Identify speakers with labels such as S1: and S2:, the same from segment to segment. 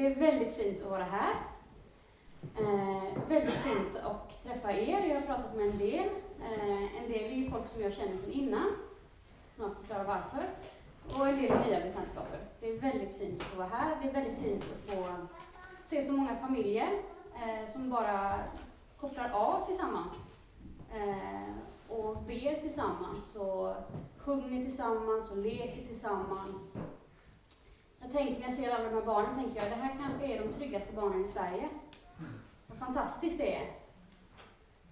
S1: det är väldigt fint att vara här. Eh, väldigt fint att träffa er. Jag har pratat med en del. Eh, en del är ju folk som jag känner sedan innan. Snart förklara varför. Och en del är nya bekantskaper. Det är väldigt fint att vara här. Det är väldigt fint att få se så många familjer eh, som bara kopplar av tillsammans. Eh, och ber tillsammans och sjunger tillsammans och leker tillsammans. Jag tänker när jag ser alla de här barnen, tänker jag, det här kanske är de tryggaste barnen i Sverige. Vad fantastiskt det är.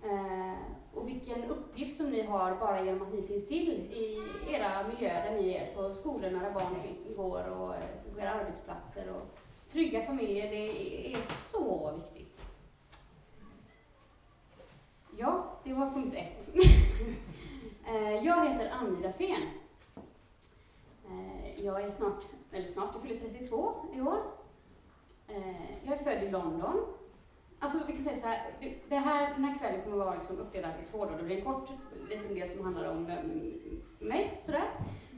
S1: Eh, och vilken uppgift som ni har bara genom att ni finns till i era miljöer där ni är, på skolorna där barn går och eh, på era arbetsplatser. Och trygga familjer, det är så viktigt. Ja, det var punkt ett. Eh, jag heter Annie Fen. Eh, jag är snart, eller snart, jag fyller 32 i år. Eh, jag är född i London. Alltså vi kan säga så här, det här, den här kvällen kommer att vara liksom uppdelad i två då. Det blir en kort liten del som handlar om eh, mig, sådär.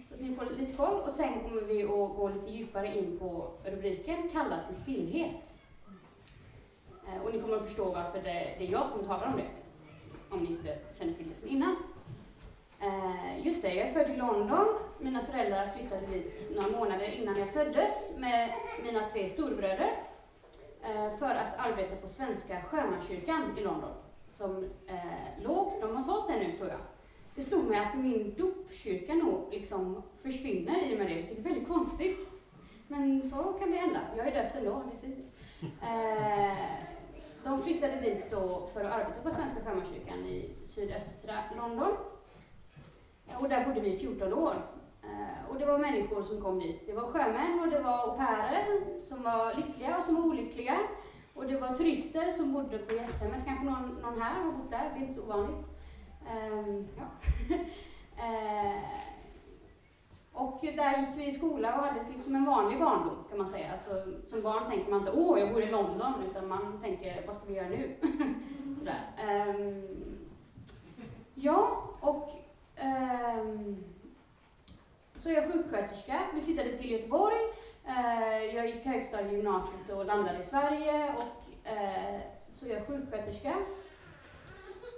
S1: Så att ni får lite koll. Och sen kommer vi att gå lite djupare in på rubriken Kallad till stillhet. Eh, och ni kommer att förstå varför det, det är jag som talar om det. Om ni inte känner till det sedan innan. Eh, just det, jag är född i London. Mina föräldrar flyttade dit några månader innan jag föddes med mina tre storbröder eh, för att arbeta på Svenska Sjömanskyrkan i London, som eh, låg, de har sålt den nu tror jag. Det slog mig att min dopkyrka nog liksom försvinner i och med det, vilket är väldigt konstigt. Men så kan det hända. Jag är döpt ändå, det är fint. Eh, de flyttade dit då för att arbeta på Svenska Sjömanskyrkan i sydöstra London. Och där bodde vi i 14 år. Eh, och det var människor som kom dit. Det var sjömän och det var au pairer som var lyckliga och som var olyckliga. Och det var turister som bodde på gästhemmet. Kanske någon, någon här har bott där, det är inte så ovanligt. Ehm, ja. ehm, och där gick vi i skola och hade liksom en vanlig barndom kan man säga. Alltså, som barn tänker man inte åh, jag bor i London, utan man tänker vad ska vi göra nu? Sådär. Ehm, ja, och ehm, så jag är sjuksköterska. Vi flyttade till Göteborg. Eh, jag gick högstadiegymnasiet och landade i Sverige. Och, eh, så jag är sjuksköterska.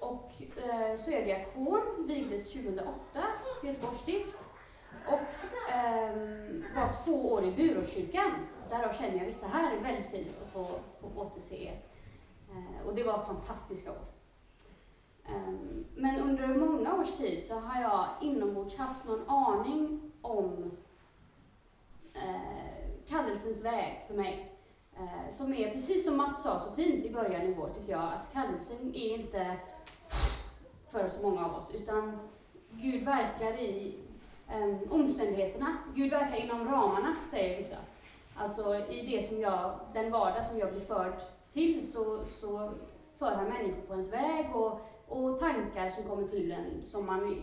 S1: Och eh, så är jag diakon, vigdes 2008 i Göteborgs stift. Och ehm, var två år i Buråkyrkan. Därav känner jag vissa här är väldigt fint att få, få återse er. och det var fantastiska år. Ehm, men under många års tid så har jag inombords haft någon aning om eh, kallelsens väg för mig. Eh, som är, precis som Mats sa så fint i början i vår, tycker jag, att kallelsen är inte för så många av oss, utan Gud verkar i eh, omständigheterna. Gud verkar inom ramarna, säger vissa. Alltså i det som jag, den vardag som jag blir förd till, så, så för han människor på ens väg och och tankar som kommer till en som man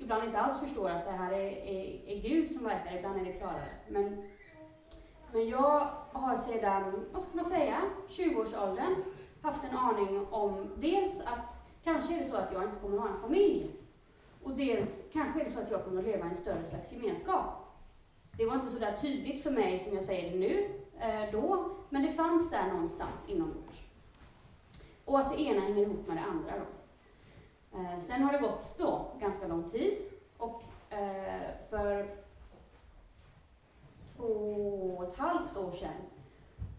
S1: ibland inte alls förstår att det här är, är, är Gud som verkar, ibland är det klarare. Men, men jag har sedan, vad ska man säga, 20-årsåldern haft en aning om dels att kanske är det så att jag inte kommer att ha en familj. Och dels kanske är det så att jag kommer att leva i en större slags gemenskap. Det var inte så där tydligt för mig som jag säger det nu, eh, då, men det fanns där någonstans inombords. Och att det ena hänger ihop med det andra. Då. Eh, sen har det gått då ganska lång tid och eh, för två och ett halvt år sedan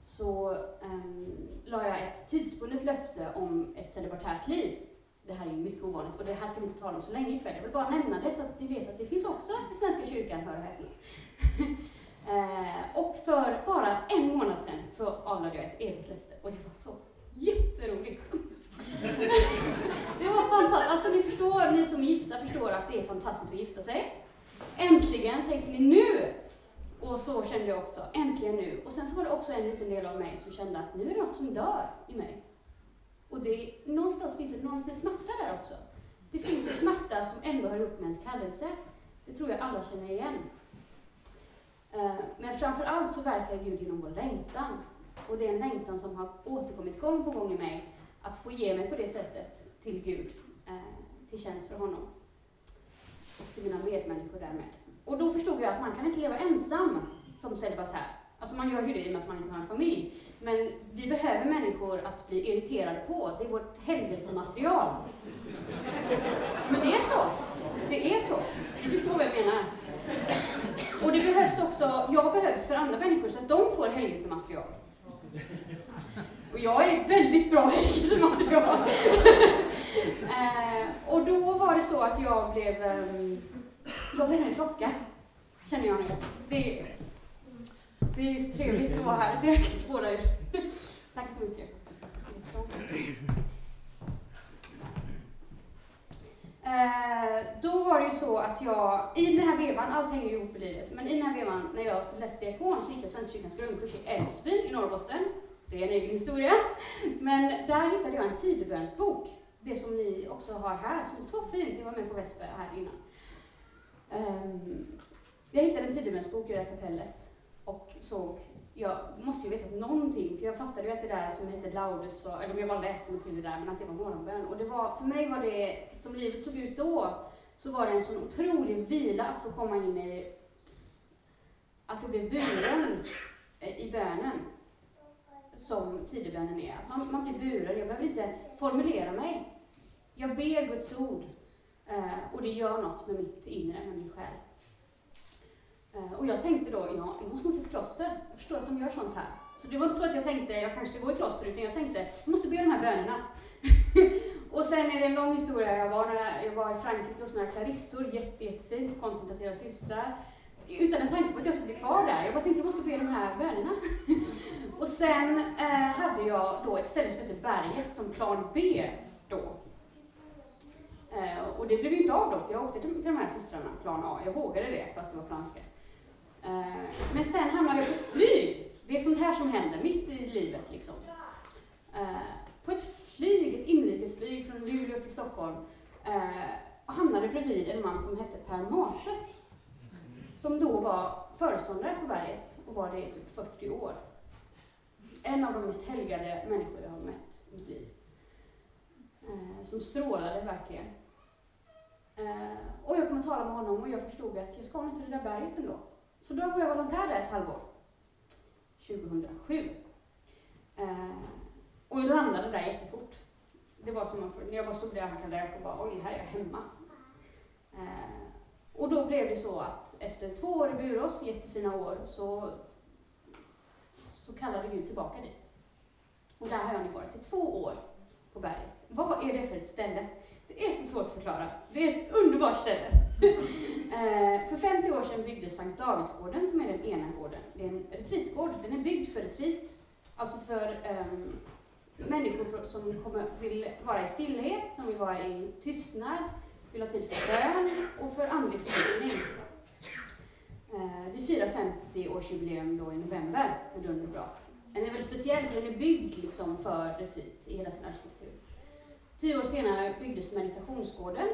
S1: så eh, la jag ett tidsbundet löfte om ett celibatärt liv. Det här är ju mycket ovanligt och det här ska vi inte tala om så länge ikväll. Jag vill bara nämna det så att ni vet att det finns också i Svenska kyrkan, hör och häpna. eh, och för bara en månad sedan så avlade jag ett evigt löfte och det var så jätteroligt det var fantastiskt. Alltså ni förstår, ni som är gifta förstår att det är fantastiskt att gifta sig. Äntligen, tänker ni nu! Och så kände jag också, äntligen nu. Och sen så var det också en liten del av mig som kände att nu är det något som dör i mig. Och det, någonstans finns det någon liten smärta där också. Det finns en smärta som ändå har ihop med ens kallelse. Det tror jag alla känner igen. Eh, men framför allt så verkar Gud genom vår längtan. Och det är en längtan som har återkommit gång på gång i mig, att få ge mig på det sättet till Gud, eh, till tjänst för honom. Och till mina medmänniskor därmed. Och då förstod jag att man kan inte leva ensam som celibatär. Alltså man gör ju det i och med att man inte har en familj. Men vi behöver människor att bli irriterade på. Det är vårt helgelsematerial. Men det är så. Det är så. Ni förstår vad jag menar. Och det behövs också, jag behövs för andra människor så att de får helgelsematerial. Och jag är väldigt bra helgelsematerial. eh, och då var det så att jag blev, um, jag blev en klocka, känner jag nu. Det, det är så trevligt att vara här, så jag kan spåra ur. Tack så mycket. Eh, då var det ju så att jag, i den här vevan, allt hänger ju ihop i livet, men i den här vevan när jag läste diakon så gick jag Svenska kyrkans grundkurs i Älvsbyn i Norrbotten. Det är en egen historia. Men där hittade jag en tidebönsbok, det som ni också har här, som är så fint. Jag var med på Vesper här innan. Um, jag hittade en tidebönsbok i det här kapellet och såg jag måste ju veta någonting, för jag fattade ju att det där som hette Laudes var, eller om jag bara läste mig till det där, men att det var morgonbön. Och det var, för mig var det, som livet såg ut då, så var det en sån otrolig vila att få komma in i, att jag blev buren i bönen, som tidebönen är. Man, man blir buren, jag behöver inte formulera mig. Jag ber Guds ord, eh, och det gör något med mitt inre, med min själ. Eh, och jag tänkte då, ja, jag måste nog till kloster. Jag förstår att de gör sånt här. Så det var inte så att jag tänkte, jag kanske ska gå i kloster, utan jag tänkte, jag måste be de här bönerna. och sen är det en lång historia. Jag var, när jag var i Frankrike hos några clarissor, jätte, jättefint, kontemplativa systrar. Utan en tanke på att jag skulle bli kvar där. Jag bara tänkte, jag måste be de här bönerna. och sen eh, hade jag då ett ställe som hette Berget som plan B då. Eh, och det blev ju inte av då, för jag åkte till, till de här systrarna, plan A. Jag vågade det, fast det var franska. Eh, men sen hamnade jag på ett flyg. Det är sånt här som händer mitt i livet. Liksom. Eh, på ett flyg, ett inrikesflyg från Luleå till Stockholm, eh, och hamnade bredvid en man som hette Per Mases, som då var föreståndare på berget och var det i typ 40 år. En av de mest helgade människor jag har mött i mitt liv. Eh, som strålade verkligen. Eh, och jag kom att tala med honom och jag förstod att jag ska nog till det där berget ändå. Så då var jag volontär där ett halvår. 2007. Eh, och jag landade där jättefort. Det var som när jag bara stod där och hackade och bara, oj, här är jag hemma. Eh, och då blev det så att efter två år i Burås, jättefina år, så, så kallade Gud tillbaka dit. Och där har jag nu varit i två år på berget. Vad är det för ett ställe? Det är så svårt att förklara. Det är ett underbart ställe. eh, för 50 år sedan byggdes Sankt Davidsgården, som är den ena gården. Det är en retreatgård. Den är byggd för retreat. Alltså för um, människor som kommer, vill vara i stillhet, som vill vara i tystnad, vill ha tid för bön och för andlig fördjupning. Eh, Vi firar 50-årsjubileum då i november med dunder och brak. Den är väldigt speciell för den är byggd liksom för retreat i hela sin arkitektur. Tio år senare byggdes meditationsgården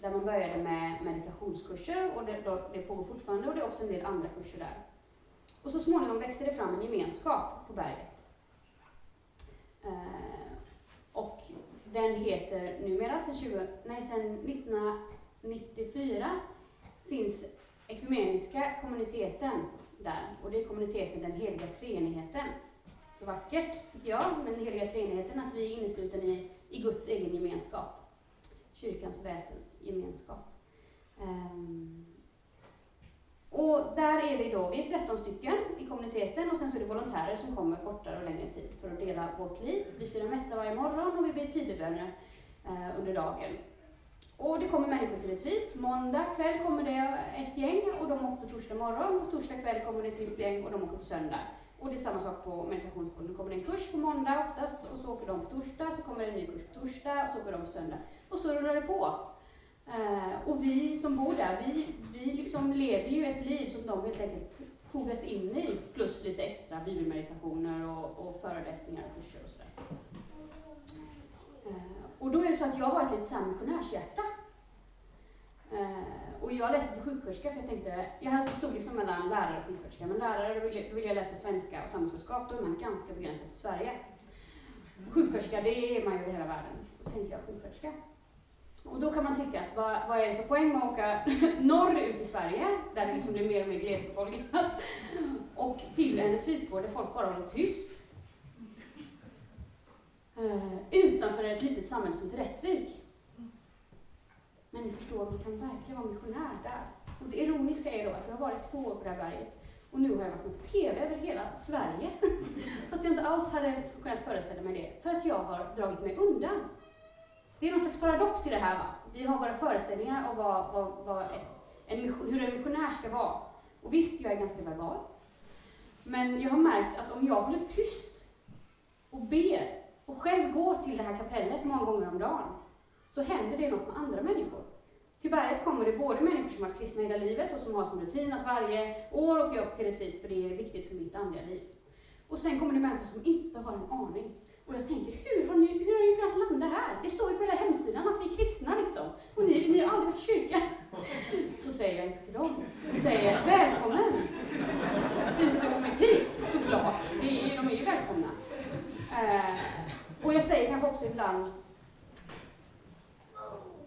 S1: där man började med meditationskurser och det, då, det pågår fortfarande och det är också en del andra kurser där. Och så småningom växer det fram en gemenskap på berget. Eh, och den heter numera, sedan, 20, nej, sedan 1994, finns Ekumeniska kommuniteten där. Och det är kommuniteten Den heliga treenigheten. Så vackert, tycker jag, med den heliga treenigheten, att vi är innesluten i, i Guds egen gemenskap. Kyrkans väsen gemenskap. Um, och där är vi då, vi är 13 stycken i kommuniteten och sen så är det volontärer som kommer kortare och längre tid för att dela vårt liv. Vi firar mässa varje morgon och vi ber tideböner eh, under dagen. Och det kommer människor till retreat. Måndag kväll kommer det ett gäng och de åker på torsdag morgon och torsdag kväll kommer det ett nytt gäng och de åker på söndag. Och det är samma sak på meditationsskolan. Det kommer en kurs på måndag oftast och så åker de på torsdag, så kommer det en ny kurs på torsdag och så åker de på söndag. Och så rullar det på. Uh, och vi som bor där, vi, vi liksom lever ju ett liv som de helt enkelt fogas in i, plus lite extra bibelmeditationer och, och föreläsningar och kurser och sådär. Uh, och då är det så att jag har ett litet missionärshjärta. Eh, och jag läste till sjuksköterska för jag tänkte, jag stod liksom mellan lärare och sjuksköterska, men lärare då vill, vill jag läsa svenska och samhällskunskap, då är man ganska begränsad till Sverige. Sjuksköterska, det är man ju i hela världen. Då tänkte jag sjuksköterska. Och då kan man tycka att vad, vad är det för poäng med att åka norrut i Sverige, där det liksom blir mer och mer glesbefolkat, och till en retreatgård där folk bara håller tyst. Eh, utanför ett litet samhälle som Rättvik. Men ni förstår, man kan verkligen vara missionär där. Och det ironiska är då att jag har varit två år på det här berget och nu har jag varit med på TV över hela Sverige. Fast jag inte alls hade kunnat föreställa mig det, för att jag har dragit mig undan. Det är någon slags paradox i det här. Va? Vi har våra föreställningar om vad, vad, vad en, hur en missionär ska vara. Och visst, jag är ganska verbal. Men jag har märkt att om jag håller tyst och ber och själv går till det här kapellet många gånger om dagen, så händer det något med andra människor. Till berget kommer det både människor som har varit kristna hela livet och som har som rutin att varje år åka upp till retreat för det är viktigt för mitt andliga liv. Och sen kommer det människor som inte har en aning. Och jag tänker, hur har ni, hur har ni kunnat landa här? Det står ju på hela hemsidan att vi är kristna liksom. Och ni, ni har aldrig varit kyrka. Så säger jag inte till dem. Jag säger, välkommen! Fint att du har kommit hit, såklart. Det är, de är ju välkomna. Uh, och jag säger kanske också ibland,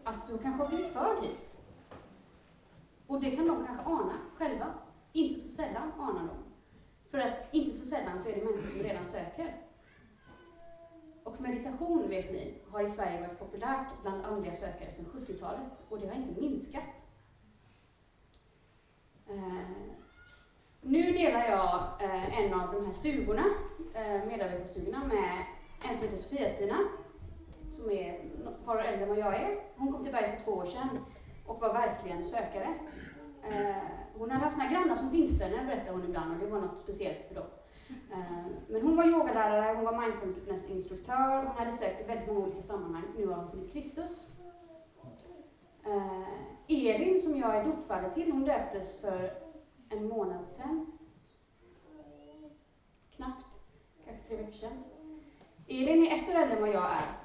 S1: att du kanske har blivit förd hit. Och det kan de kanske ana själva. Inte så sällan anar de. För att inte så sällan så är det människor som redan söker. Och meditation, vet ni, har i Sverige varit populärt bland andliga sökare sedan 70-talet och det har inte minskat. Eh, nu delar jag eh, en av de här stugorna, eh, medarbetarstugorna, med en som heter Sofia-Stina som är ett par år äldre än vad jag är. Hon kom till Berg för två år sedan och var verkligen sökare. Eh, hon hade haft några grannar som pingstvänner, berättar hon ibland, och det var något speciellt för dem. Eh, men hon var yogalärare, hon var mindfulness-instruktör, hon hade sökt i väldigt många olika sammanhang. Nu har hon funnit Kristus. Eh, Elin, som jag är dopfader till, hon döptes för en månad sedan. Knappt, kanske tre veckor sedan. Elin är ett år äldre än vad jag är.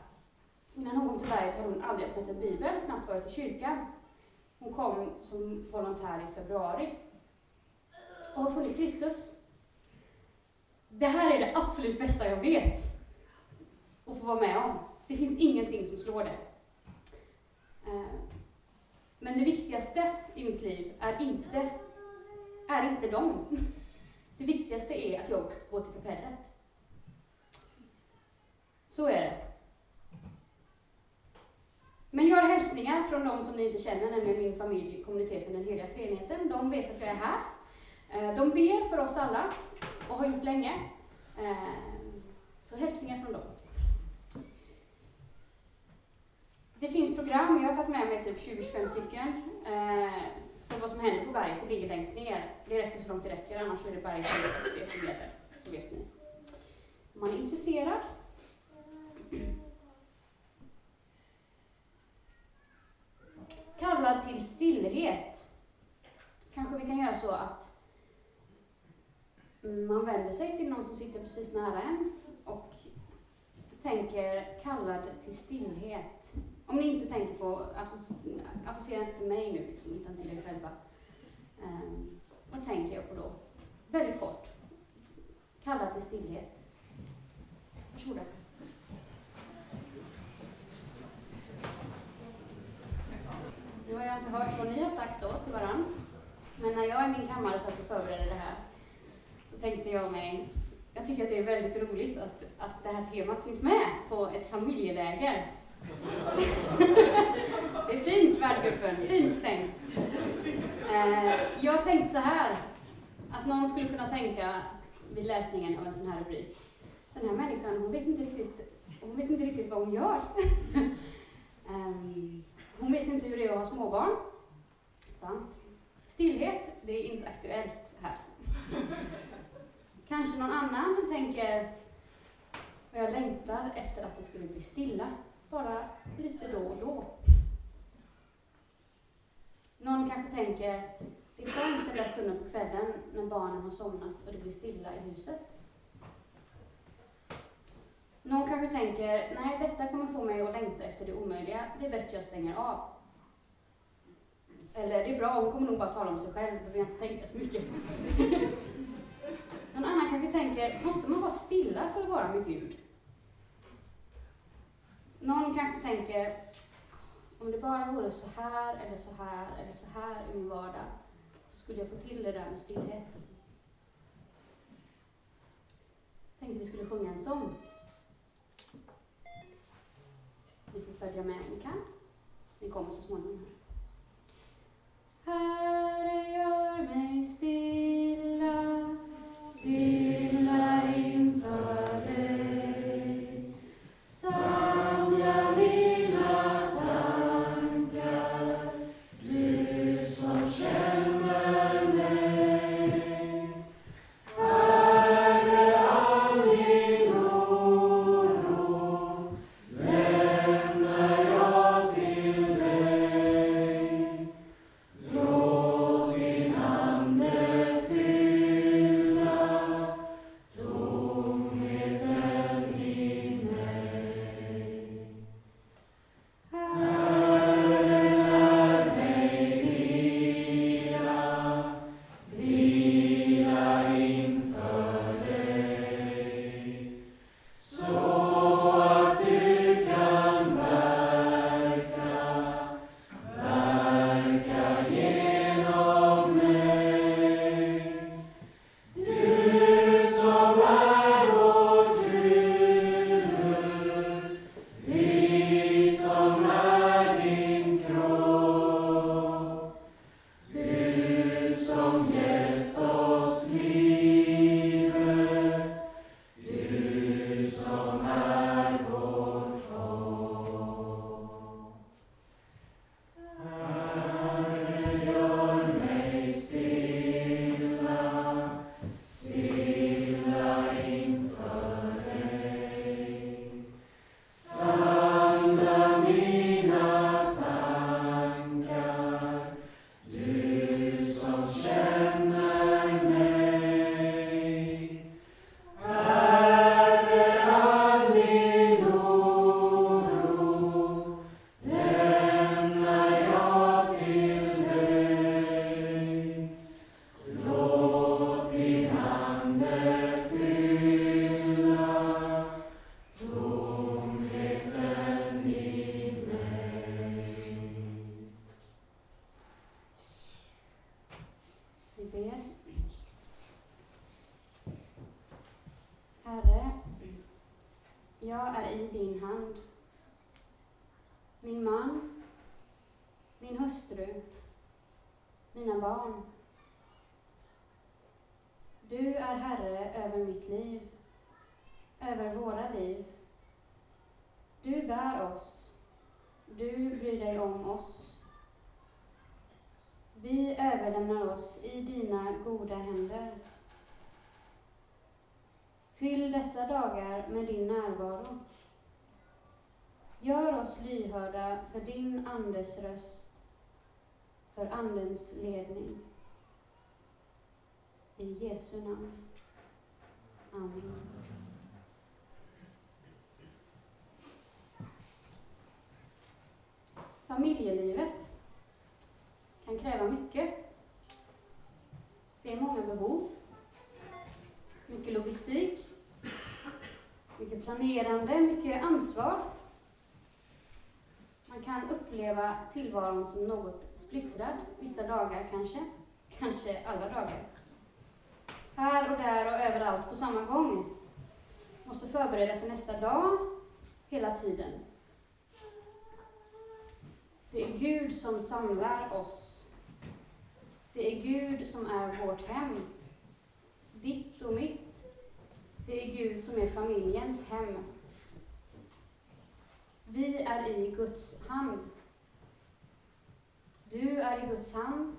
S1: Innan hon kom till berget hade hon aldrig öppnat en bibel, knappt varit i kyrkan. Hon kom som volontär i februari och har funnit Kristus. Det här är det absolut bästa jag vet att få vara med om. Det finns ingenting som slår det. Eh, men det viktigaste i mitt liv är inte, är inte dem. Det viktigaste är att jag går till kapellet. Så är det. Men jag har hälsningar från de som ni inte känner, nämligen min familj, kommuniteten Den heliga treenigheten. De vet att jag är här. Eh, de ber för oss alla och har gjort länge. Eh, så hälsningar från dem. Det finns program, jag har tagit med mig typ 20-25 stycken eh, för vad som händer på berget. Det ligger längst ner. Det räcker så långt det räcker, annars är det berget som gäller. Så vet ni. Om man är intresserad kallad till stillhet. Kanske vi kan göra så att man vänder sig till någon som sitter precis nära en och tänker kallad till stillhet. Om ni inte tänker på, alltså, associera inte till mig nu, liksom, utan till er själva. Um, vad tänker jag på då? Väldigt kort. Kallad till stillhet. Varsågoda. Nu har jag inte hört vad ni har sagt då till varandra. Men när jag i min kammare satt och förberedde det här så tänkte jag mig, jag tycker att det är väldigt roligt att, att det här temat finns med på ett familjeläger. det är fint värdgruppen, fint tänkt. Eh, jag tänkte så här, att någon skulle kunna tänka vid läsningen av en sån här rubrik, den här människan, hon vet inte riktigt, hon vet inte riktigt vad hon gör. um, Hon vet inte hur det är att ha småbarn. Sant. Stillhet, det är inte aktuellt här. Kanske någon annan tänker, och jag längtar efter att det skulle bli stilla, bara lite då och då. Någon kanske tänker, det är skönt den där stunden på kvällen när barnen har somnat och det blir stilla i huset. Någon kanske tänker, nej detta kommer få mig att längta efter det omöjliga, det är bäst jag stänger av. Eller det är bra, hon kommer nog bara tala om sig själv, behöver jag inte tänka så mycket. Någon annan kanske tänker, måste man vara stilla för att vara med Gud? Någon kanske tänker,
S2: Om det bara vore så här, eller så här, eller så här i min vardag, så skulle jag få till det där med stillhet. Tänkte vi skulle sjunga en sång. Ni får följa med om ni kan. Ni kommer så småningom. Herre, gör mig stilla, stilla inför Fyll dessa dagar med din närvaro. Gör oss lyhörda för din Andes röst, för Andens ledning. I Jesu namn. Amen. Familjelivet kan kräva mycket. Det är många behov, mycket logistik, mycket planerande, mycket ansvar. Man kan uppleva tillvaron som något splittrad, vissa dagar kanske, kanske alla dagar. Här och där och överallt på samma gång. Måste förbereda för nästa dag, hela tiden. Det är Gud som samlar oss. Det är Gud som är vårt hem. Ditt och mitt. Det är Gud som är familjens hem. Vi är i Guds hand. Du är i Guds hand.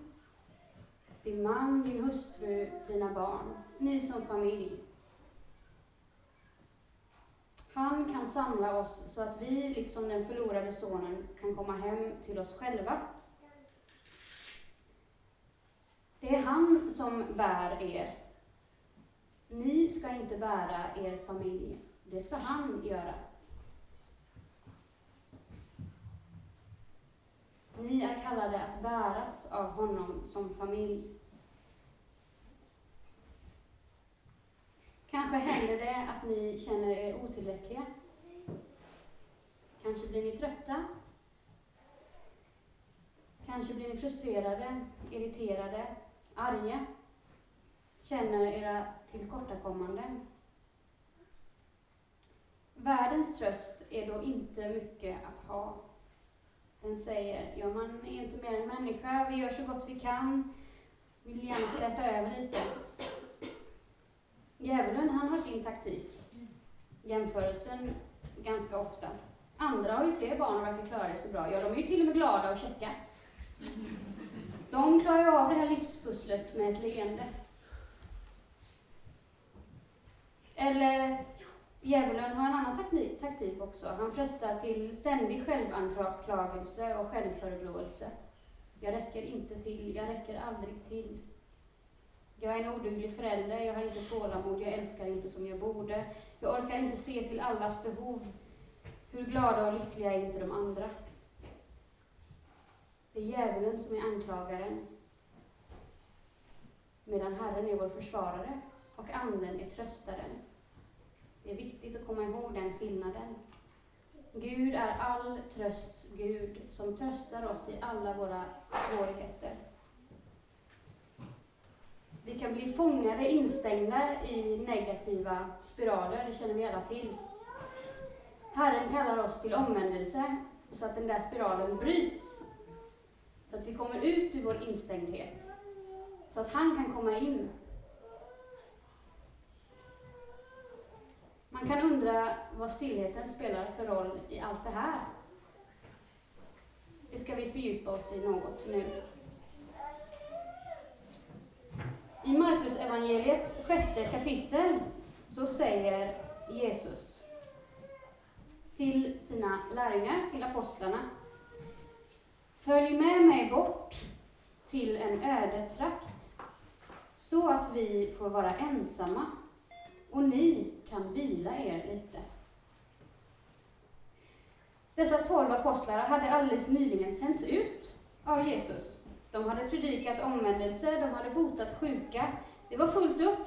S2: Din man, din hustru, dina barn. Ni som familj. Han kan samla oss så att vi, liksom den förlorade sonen, kan komma hem till oss själva. Det är han som bär er. Ni ska inte bära er familj. Det ska han göra. Ni är kallade att bäras av honom som familj. Kanske händer det att ni känner er otillräckliga. Kanske blir ni trötta.
S1: Kanske blir ni frustrerade, irriterade, arga, känner era tillkortakommanden. Världens tröst är då inte mycket att ha. Den säger, ja man är inte mer än människa, vi gör så gott vi kan, vill gärna släta över lite. Djävulen, han har sin taktik. Jämförelsen ganska ofta. Andra har ju fler barn och verkar klara det så bra. Ja, de är ju till och med glada och käcka. De klarar ju av det här livspusslet med ett leende. Eller djävulen har en annan taktik, taktik också. Han frestar till ständig självanklagelse och självförebråelse. Jag räcker inte till, jag räcker aldrig till. Jag är en oduglig förälder, jag har inte tålamod, jag älskar inte som jag borde. Jag orkar inte se till allas behov. Hur glada och lyckliga är inte de andra? Det är djävulen som är anklagaren, medan Herren är vår försvarare och Anden är tröstaren. Det är viktigt att komma ihåg den skillnaden. Gud är all trösts Gud, som tröstar oss i alla våra svårigheter. Vi kan bli fångade, instängda i negativa spiraler, det känner vi alla till. Herren kallar oss till omvändelse, så att den där spiralen bryts. Så att vi kommer ut ur vår instängdhet. Så att han kan komma in. Man kan undra vad stillheten spelar för roll i allt det här. Det ska vi fördjupa oss i något nu. I Markus evangeliets sjätte kapitel så säger Jesus till sina lärjungar, till apostlarna. Följ med mig bort till en öde trakt så att vi får vara ensamma och ni kan vila er lite. Dessa tolv apostlar hade alldeles nyligen sänts ut av Jesus. De hade predikat omvändelse, de hade botat sjuka. Det var fullt upp.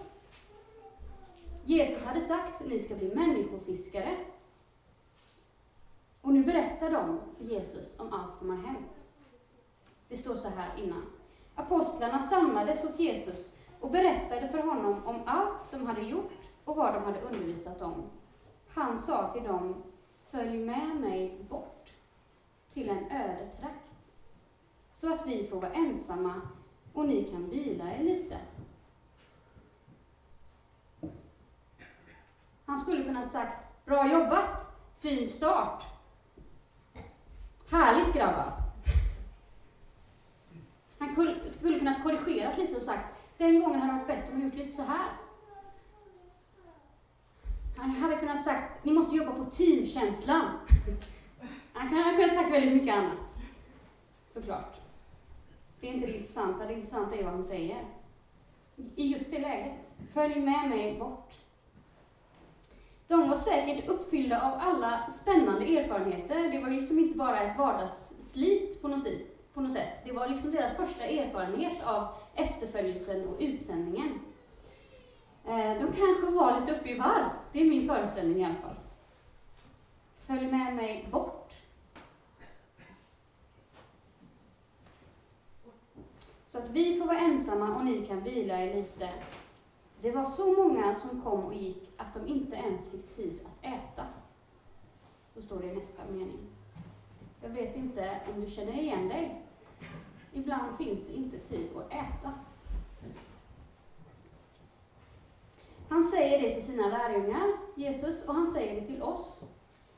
S1: Jesus hade sagt, ni ska bli människofiskare. Och nu berättar de för Jesus om allt som har hänt. Det står så här innan. Apostlarna samlades hos Jesus och berättade för honom om allt de hade gjort och vad de hade undervisat om. Han sa till dem, följ med mig bort till en öde trakt, så att vi får vara ensamma och ni kan vila er lite. Han skulle kunna sagt, bra jobbat, fin start. Härligt grabbar. Han skulle kunnat korrigerat lite och sagt, den gången hade det varit bättre om vi gjort lite så här. Han hade kunnat sagt, ni måste jobba på teamkänslan. Han hade kunnat sagt väldigt mycket annat. Såklart. Det är inte det intressanta, det intressanta är vad han säger. I just det läget. Följ med mig bort. De var säkert uppfyllda av alla spännande erfarenheter. Det var ju liksom inte bara ett vardagsslit på något, sätt, på något sätt. Det var liksom deras första erfarenhet av efterföljelsen och utsändningen. Eh, de kanske var lite uppe i varv. Det är min föreställning i alla fall. Följ med mig bort. Så att vi får vara ensamma och ni kan vila er lite. Det var så många som kom och gick att de inte ens fick tid att äta. Så står det i nästa mening. Jag vet inte om du känner igen dig. Ibland finns det inte tid att äta. Han säger det till sina lärjungar, Jesus, och han säger det till oss.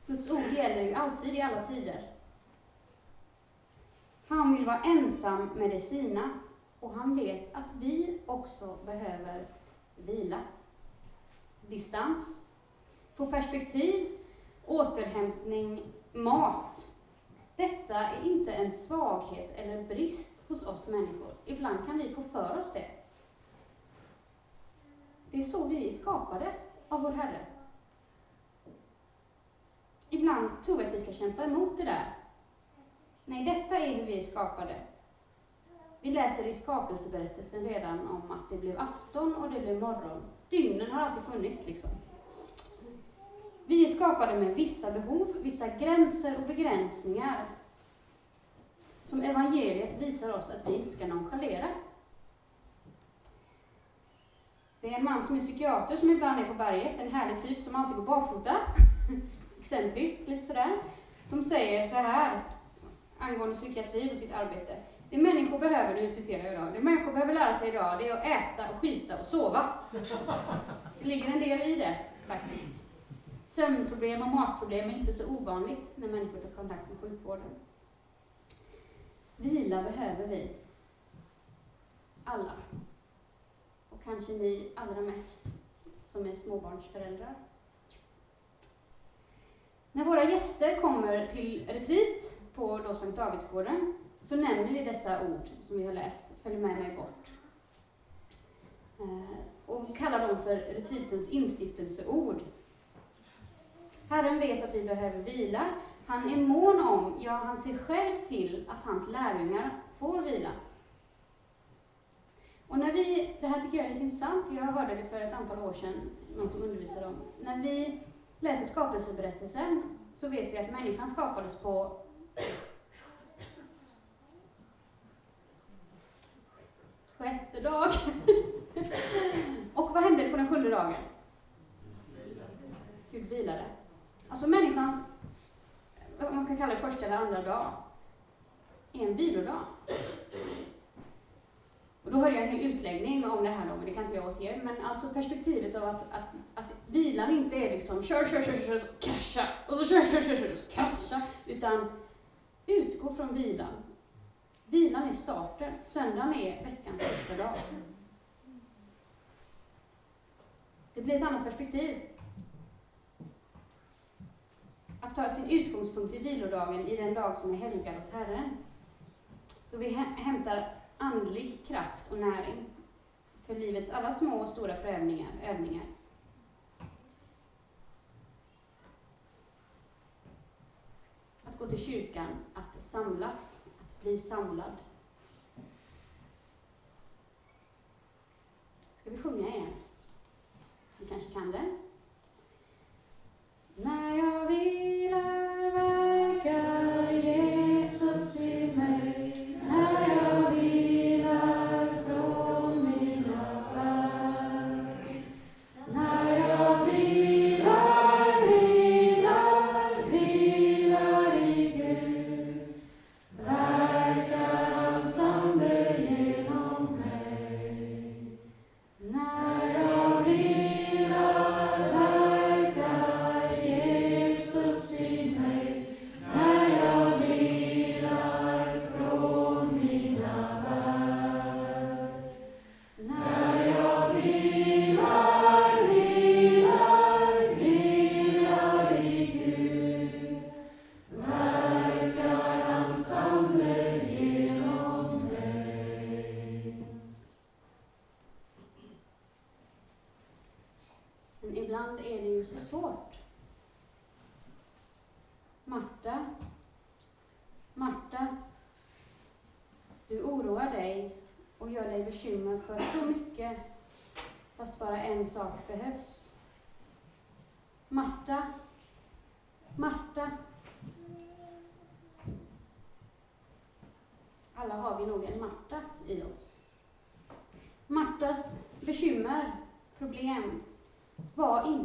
S1: Guds ord gäller ju alltid, i alla tider. Han vill vara ensam med de sina, och han vet att vi också behöver vila, distans, få perspektiv, återhämtning, mat. Detta är inte en svaghet eller brist hos oss människor. Ibland kan vi få för oss det. Det är så vi är skapade av vår Herre. Ibland tror vi att vi ska kämpa emot det där. Nej, detta är hur vi är skapade. Vi läser i skapelseberättelsen redan om att det blev afton och det blev morgon. Dygnen har alltid funnits liksom. Vi är skapade med vissa behov, vissa gränser och begränsningar som evangeliet visar oss att vi inte ska nonchalera. Det är en man som är psykiater som ibland är på berget, en härlig typ som alltid går barfota, excentrisk, lite sådär, som säger så här angående psykiatri och sitt arbete. Det människor behöver, nu citerar jag idag, det människor behöver lära sig idag, det är att äta och skita och sova. Det ligger en del i det, faktiskt. Sömnproblem och matproblem är inte så ovanligt när människor tar kontakt med sjukvården. Vila behöver vi. Alla. Kanske ni allra mest som är småbarnsföräldrar. När våra gäster kommer till retreat på då Sankt Davidsgården så nämner vi dessa ord som vi har läst, Följ med mig bort. Eh, och kallar dem för retreatens instiftelseord. Herren vet att vi behöver vila. Han är mån om, ja, han ser själv till att hans lärjungar får vila. Och när vi, det här tycker jag är lite intressant, jag hörde det för ett antal år sedan, någon som undervisade om. När vi läser skapelseberättelsen så vet vi att människan skapades på sjätte dag. och vad hände på den sjunde dagen? Gud vilade. Alltså människans, vad man ska kalla det, första eller andra dag, är en vilodag. Och då hörde jag en hel utläggning om det här då, men det kan inte jag återge. Men alltså perspektivet av att, att, att vilan inte är liksom kör, kör, kör, kör, krascha, och så kör, kör, kör, kör, krascha, utan utgå från vilan. Vilan är starten, söndagen är veckans första dag. Det blir ett annat perspektiv. Att ta sin utgångspunkt i vilodagen, i den dag som är helgad åt Herren. Då vi hämtar andlig kraft och näring för livets alla små och stora prövningar, övningar. Att gå till kyrkan, att samlas, att bli samlad. Ska vi sjunga igen? Ni kanske kan den? När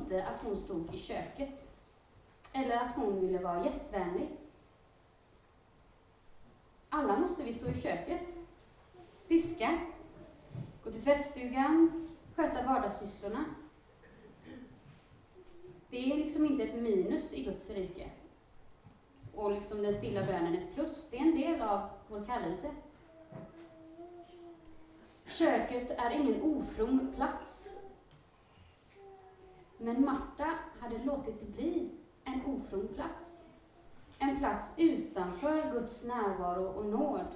S1: inte att hon stod i köket eller att hon ville vara gästvänlig. Alla måste vi stå i köket, diska, gå till tvättstugan, sköta vardagssysslorna. Det är liksom inte ett minus i Guds rike. Och liksom den stilla bönen ett plus. Det är en del av vår kallelse. Köket är ingen ofrom plats. Men Marta hade låtit det bli en ofrån plats. En plats utanför Guds närvaro och nåd.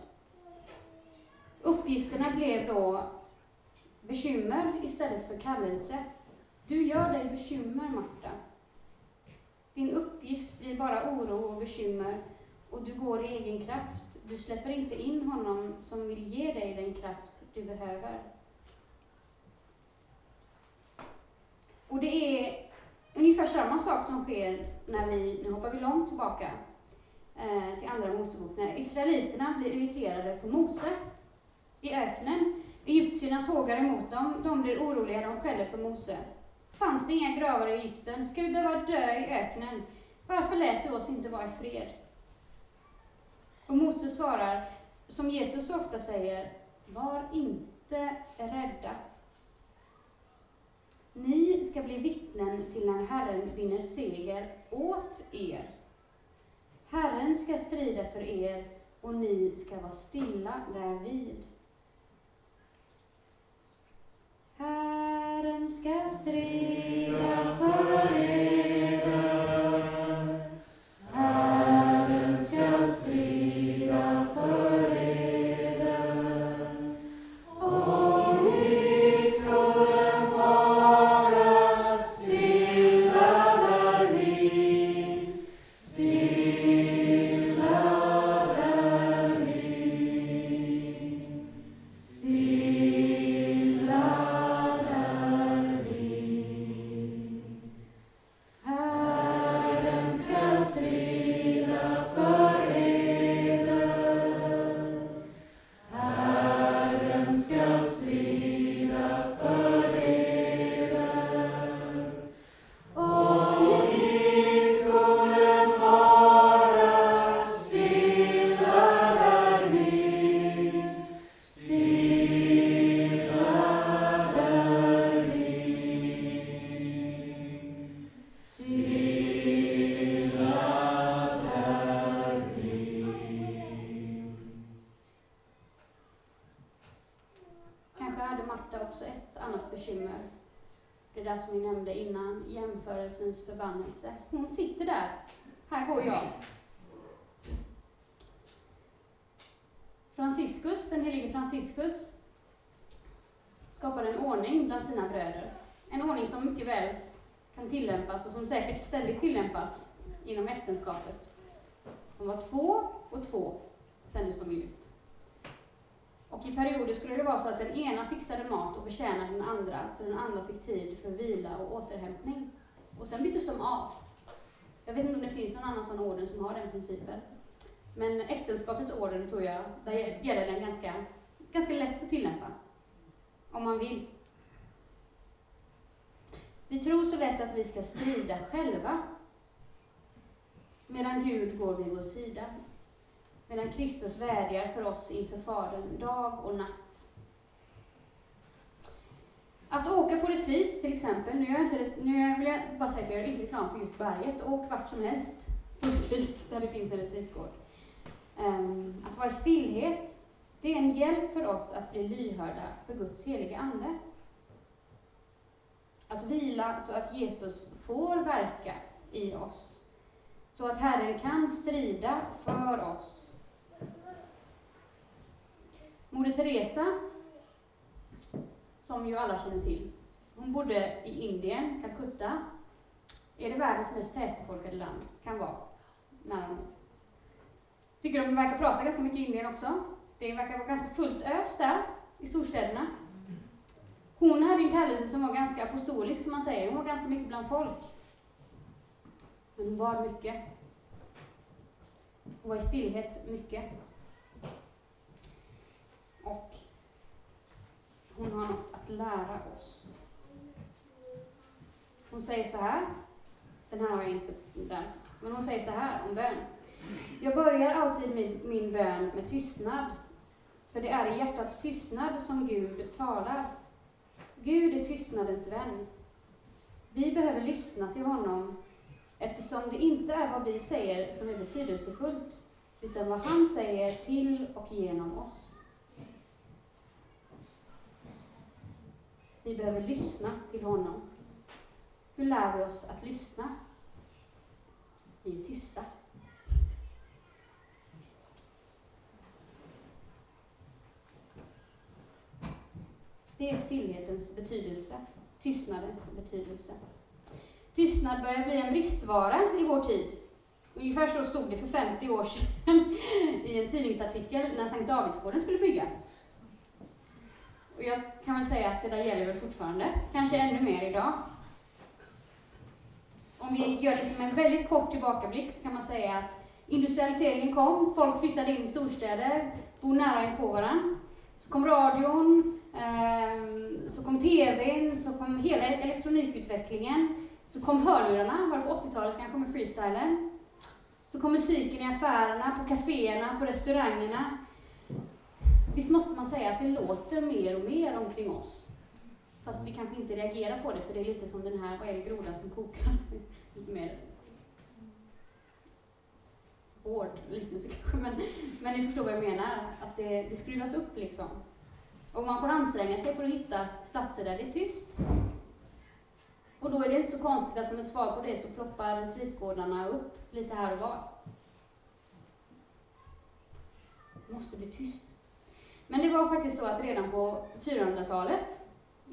S1: Uppgifterna blev då bekymmer istället för kallelse. Du gör dig bekymmer, Marta. Din uppgift blir bara oro och bekymmer och du går i egen kraft. Du släpper inte in honom som vill ge dig den kraft du behöver. Och det är ungefär samma sak som sker när vi, nu hoppar vi långt tillbaka, eh, till Andra Mosebok när israeliterna blir irriterade på Mose i öknen. Egyptierna tågar emot dem, de blir oroliga, de skäller på Mose. Fanns det inga gravar i Egypten? Ska vi behöva dö i öknen? Varför lät du oss inte vara i fred? Och Mose svarar, som Jesus ofta säger, var inte rädda. Ni ska bli vittnen till när Herren vinner seger åt er. Herren ska strida för er och ni ska vara stilla därvid. Herren ska strida för er jämförelsens förbannelse. Hon sitter där. Här går jag. Franciscus, den helige Franciscus, skapade en ordning bland sina bröder. En ordning som mycket väl kan tillämpas och som säkert ständigt tillämpas inom äktenskapet. De var två och två, sändes de ut. Och i perioder skulle det vara så att den ena fixade mat och betjänade den andra, så den andra fick tid för vila och återhämtning. Sen byttes de av. Jag vet inte om det finns någon annan sån orden som har den principen. Men äktenskapets orden tror jag, där gäller den ganska, ganska lätt att tillämpa. Om man vill. Vi tror så lätt att vi ska strida själva, medan Gud går vid vår sida medan Kristus vädjar för oss inför Fadern dag och natt. Att åka på retreat till exempel, nu, jag inte, nu vill jag bara säga att jag gör inte reklam för just berget, åk vart som helst på retreat där det finns en retreatgård. Um, att vara i stillhet, det är en hjälp för oss att bli lyhörda för Guds heliga Ande. Att vila så att Jesus får verka i oss, så att Herren kan strida för oss Moder Teresa, som ju alla känner till, hon bodde i Indien, Calcutta. Är det världens mest tätbefolkade land? Kan vara. Nära nog. Tycker de verkar prata ganska mycket i Indien också. Det verkar vara ganska fullt ös där, i storstäderna. Hon hade en kallelse som var ganska apostolisk, som man säger. Hon var ganska mycket bland folk. Men hon var mycket. Hon var i stillhet mycket. Och hon har något att lära oss. Hon säger så här, den här har jag inte där, men hon säger så här om bön. Jag börjar alltid min, min bön med tystnad, för det är i hjärtats tystnad som Gud talar. Gud är tystnadens vän. Vi behöver lyssna till honom eftersom det inte är vad vi säger som är betydelsefullt, utan vad han säger till och genom oss. Vi behöver lyssna till honom. Hur lär vi oss att lyssna? Vi är tysta. Det är stillhetens betydelse, tystnadens betydelse. Tystnad börjar bli en bristvara i vår tid. Ungefär så stod det för 50 år sedan i en tidningsartikel när Sankt Davidsgården skulle byggas. Och jag kan väl säga att det där gäller väl fortfarande, kanske ännu mer idag. Om vi gör liksom en väldigt kort tillbakablick så kan man säga att Industrialiseringen kom, folk flyttade in i storstäder, bor nära inpå varandra. Så kom radion, ehm, så kom TVn, så kom hela elektronikutvecklingen. Så kom hörlurarna, var det på 80-talet kanske med freestylen. Så kom musiken i affärerna, på kaféerna, på restaurangerna. Visst måste man säga att det låter mer och mer omkring oss. Fast vi kanske inte reagerar på det, för det är lite som den här, vad är det, grodan som kokas? Lite mer hård liknelse kanske, men, men ni förstår vad jag menar. Att det, det skruvas upp liksom. Och man får anstränga sig för att hitta platser där det är tyst. Och då är det inte så konstigt att som ett svar på det så ploppar retreatgårdarna upp lite här och var. Det måste bli tyst. Men det var faktiskt så att redan på 400-talet,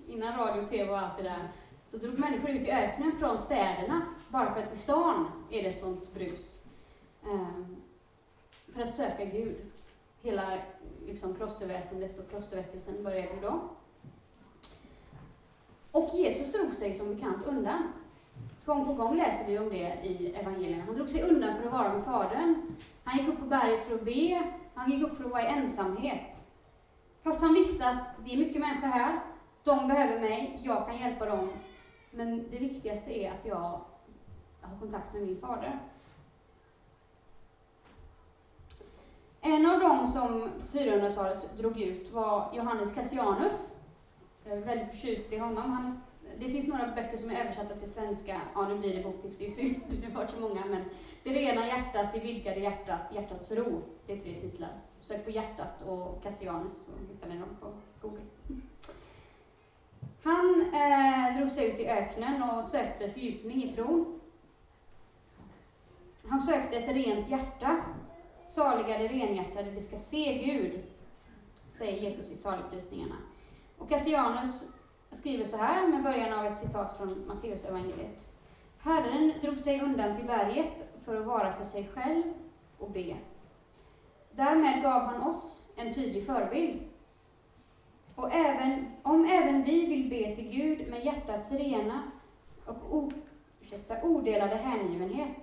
S1: innan radio, tv och allt det där, så drog människor ut i öknen från städerna, bara för att i stan är det sånt brus. Ehm, för att söka Gud. Hela liksom, klosterväsendet och klosterväckelsen började ju då. Och Jesus drog sig som bekant undan. Gång på gång läser vi om det i evangelierna. Han drog sig undan för att vara med Fadern. Han gick upp på berget för att be. Han gick upp för att vara i ensamhet. Fast han visste att det är mycket människor här. De behöver mig. Jag kan hjälpa dem. Men det viktigaste är att jag har kontakt med min fader. En av dem som 400-talet drog ut var Johannes Cassianus. Jag är väldigt förtjust i honom. Han, det finns några böcker som är översatta till svenska. Ja, nu blir det boktips, det är synd, det har varit så många. Men Det rena hjärtat, det vidgade hjärtat, hjärtats ro. Det är tre titlar. Sök på hjärtat och Cassianus så hittar ni dem på Google. Han eh, drog sig ut i öknen och sökte fördjupning i tron. Han sökte ett rent hjärta Saliga de renhjärtade, de ska se Gud, säger Jesus i saligprisningarna. Och Cassianus skriver så här, med början av ett citat från Matteusevangeliet. Herren drog sig undan till berget för att vara för sig själv och be. Därmed gav han oss en tydlig förebild. Och även, om även vi vill be till Gud med hjärtats rena och o, ursäkta, odelade hängivenhet,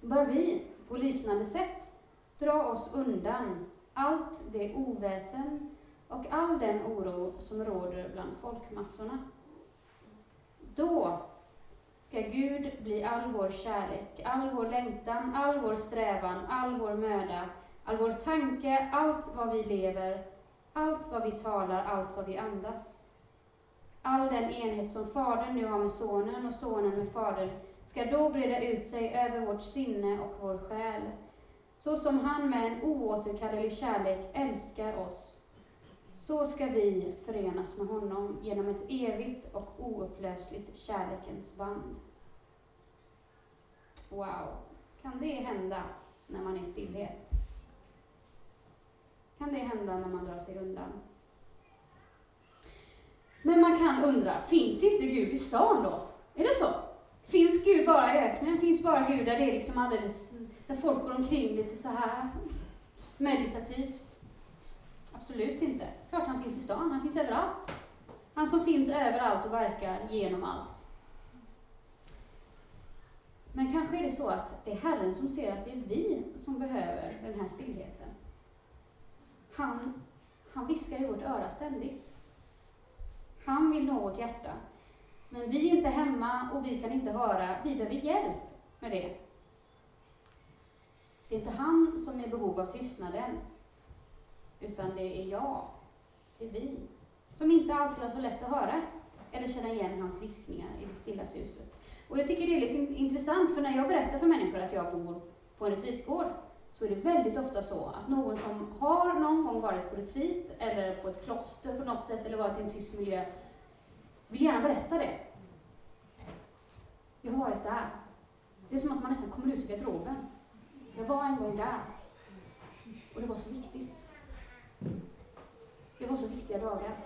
S1: bör vi på liknande sätt dra oss undan allt det oväsen och all den oro som råder bland folkmassorna. Då ska Gud bli all vår kärlek, all vår längtan, all vår strävan, all vår möda, all vår tanke, allt vad vi lever, allt vad vi talar, allt vad vi andas. All den enhet som Fadern nu har med Sonen och Sonen med Fadern ska då breda ut sig över vårt sinne och vår själ så som han med en oåterkallelig kärlek älskar oss, så ska vi förenas med honom genom ett evigt och oupplösligt kärlekens band. Wow, kan det hända när man är i stillhet? Kan det hända när man drar sig undan? Men man kan undra, finns inte Gud i stan då? Är det så? Finns Gud bara i öknen? Finns bara Gud där det är liksom alldeles där folk går omkring lite så här meditativt. Absolut inte. Klart han finns i stan, han finns överallt. Han som finns överallt och verkar genom allt. Men kanske är det så att det är Herren som ser att det är vi som behöver den här stillheten. Han, han viskar i vårt öra ständigt. Han vill nå vårt hjärta. Men vi är inte hemma och vi kan inte höra. Vi behöver hjälp med det. Det är inte han som är i behov av tystnaden, utan det är jag, det är vi, som inte alltid har så lätt att höra eller känna igen hans viskningar i det stilla suset. Och jag tycker det är lite intressant, för när jag berättar för människor att jag bor på en retreatgård, så är det väldigt ofta så att någon som har någon gång varit på retreat, eller på ett kloster på något sätt, eller varit i en tyst miljö, vill gärna berätta det. Jag har varit där. Det är som att man nästan kommer ut ur garderoben. Jag var en gång där. Och det var så viktigt. Det var så viktiga dagar.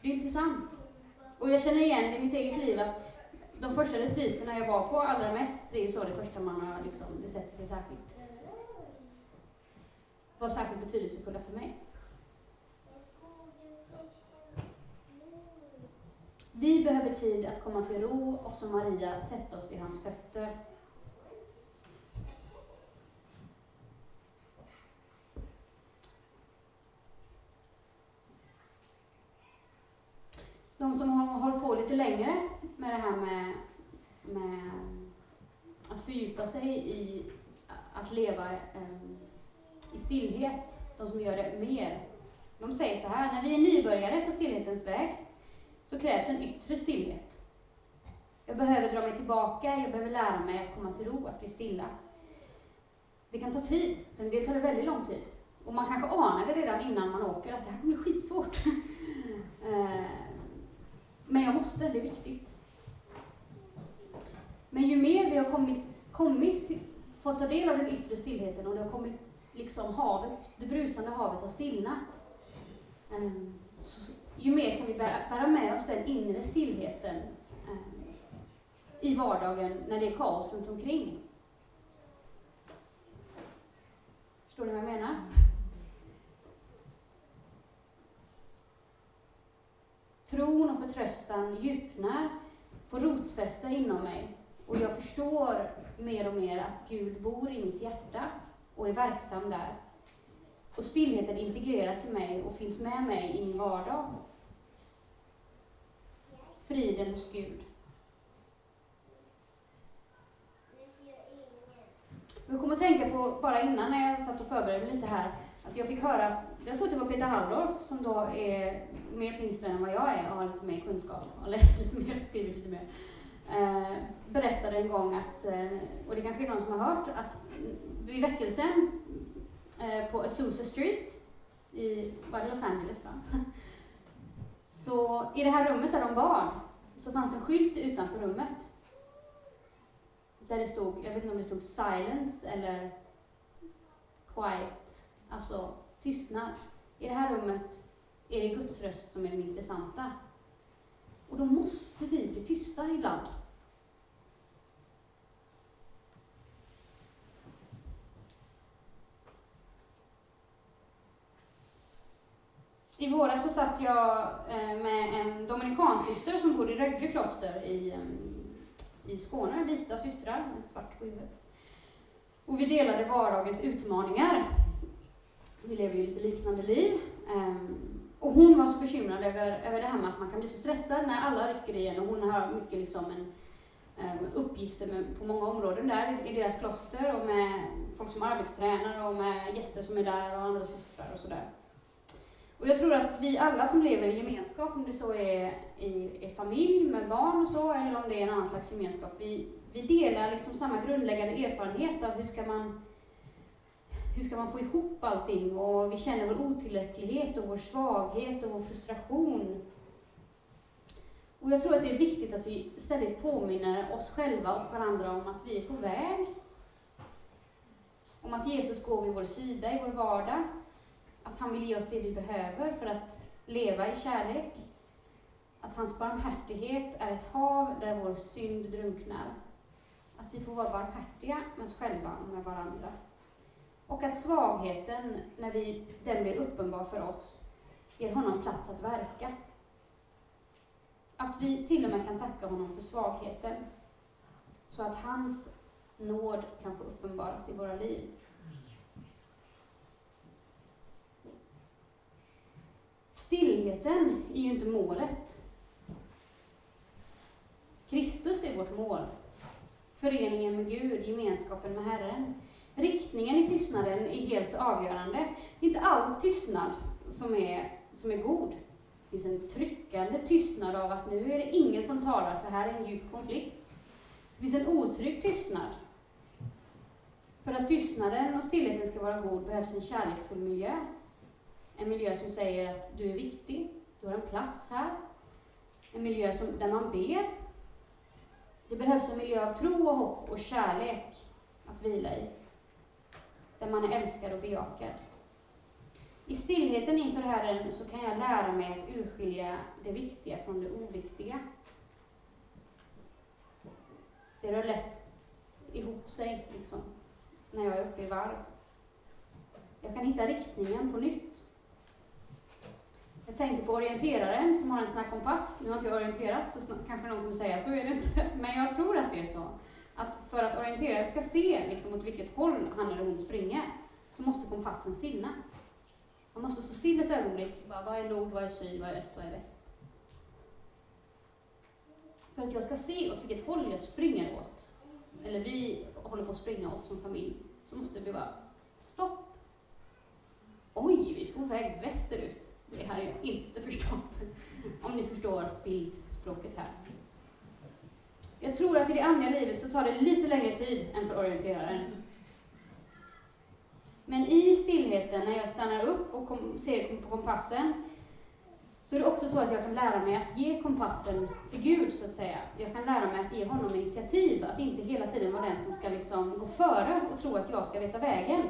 S1: Det är intressant. Och jag känner igen det i mitt eget liv att de första retreaterna jag var på allra mest, det är ju så det första man har liksom, det sätter sig särskilt, var särskilt betydelsefulla för mig. Vi behöver tid att komma till ro och som Maria sätta oss vid hans fötter. De som har hållit på lite längre med det här med, med att fördjupa sig i att leva um, i stillhet, de som gör det mer. De säger så här, när vi är nybörjare på stillhetens väg så krävs en yttre stillhet. Jag behöver dra mig tillbaka, jag behöver lära mig att komma till ro, att bli stilla. Det kan ta tid, en del tar det väldigt lång tid. Och man kanske anar det redan innan man åker, att det här kommer bli skitsvårt. Ehm, men jag måste, det är viktigt. Men ju mer vi har kommit, kommit till, fått ta del av den yttre stillheten och det har kommit, liksom havet, det brusande havet har stillnat, um, så, ju mer kan vi bära, bära, med oss den inre stillheten um, i vardagen när det är kaos runt omkring. Förstår ni vad jag menar? Tron och förtröstan djupnar, får rotfästa inom mig och jag förstår mer och mer att Gud bor i mitt hjärta och är verksam där. Och stillheten integreras i mig och finns med mig i min vardag. Friden hos Gud. Jag kom att tänka på, bara innan när jag satt och förberedde mig lite här, att jag fick höra, jag tror att det var Peter Halldorf som då är mer pingstvän än vad jag är och har lite mer kunskap och läst lite mer, skrivit lite mer. Eh, berättade en gång att, eh, och det kanske är någon som har hört, att vid väckelsen eh, på Azusa Street i, var det Los Angeles va? Så i det här rummet där de bad, så fanns det en skylt utanför rummet. Där det stod, jag vet inte om det stod silence eller quiet, alltså tystnad. I det här rummet är det Guds röst som är den intressanta. Och då måste vi bli tysta ibland. I våras så satt jag eh, med en dominikansyster som bor i Rögle kloster i, eh, i Skåne, vita systrar med svart på huvudet. Och vi delade vardagens utmaningar. Vi lever ju lite liknande liv. Ehm, och hon var så bekymrad över, över det här med att man kan bli så stressad när alla rycker i en och hon har mycket liksom en, ehm, uppgifter med, på många områden där i deras kloster och med folk som arbetstränare och med gäster som är där och andra systrar och sådär. Och jag tror att vi alla som lever i gemenskap, om det så är i, i familj med barn och så, eller om det är en annan slags gemenskap, vi, vi delar liksom samma grundläggande erfarenhet av hur ska man hur ska man få ihop allting? Och vi känner vår otillräcklighet och vår svaghet och vår frustration. Och jag tror att det är viktigt att vi ständigt påminner oss själva och varandra om att vi är på väg. Om att Jesus går vid vår sida i vår vardag. Att han vill ge oss det vi behöver för att leva i kärlek. Att hans barmhärtighet är ett hav där vår synd drunknar. Att vi får vara barmhärtiga med oss själva och med varandra. Och att svagheten, när vi, den blir uppenbar för oss, ger honom plats att verka. Att vi till och med kan tacka honom för svagheten, så att hans nåd kan få uppenbaras i våra liv. Stillheten är ju inte målet. Kristus är vårt mål. Föreningen med Gud, gemenskapen med Herren. Riktningen i tystnaden är helt avgörande. Det är inte all tystnad som är, som är god. Det finns en tryckande tystnad av att nu är det ingen som talar, för här är en djup konflikt. Det finns en otrygg tystnad. För att tystnaden och stillheten ska vara god behövs en kärleksfull miljö. En miljö som säger att du är viktig, du har en plats här. En miljö som, där man ber. Det behövs en miljö av tro och hopp och kärlek att vila i där man är älskad och bejakad. I stillheten inför Herren så kan jag lära mig att urskilja det viktiga från det oviktiga. Det rör lätt ihop sig, liksom, när jag är uppe i varv. Jag kan hitta riktningen på nytt. Jag tänker på orienteraren som har en sån här kompass. Nu har inte jag orienterat, så kanske någon kommer säga så är det inte. Men jag tror att det är så att för att orienteraren ska se liksom, åt vilket håll han eller hon springer, så måste kompassen stilla. Man måste stå still ett ögonblick. Bara, vad är nord, vad är syd, vad är öst, vad är väst? för att jag ska se åt vilket håll jag springer åt, eller vi håller på att springa åt som familj, så måste vi bara stopp. Oj, vi är på väg västerut. Det hade jag inte förstått. Om ni förstår bildspråket här. Jag tror att i det andliga livet så tar det lite längre tid än för orienteraren. Men i stillheten, när jag stannar upp och kom, ser på kompassen, så är det också så att jag kan lära mig att ge kompassen till Gud, så att säga. Jag kan lära mig att ge honom initiativ, att inte hela tiden vara den som ska liksom gå före och tro att jag ska veta vägen.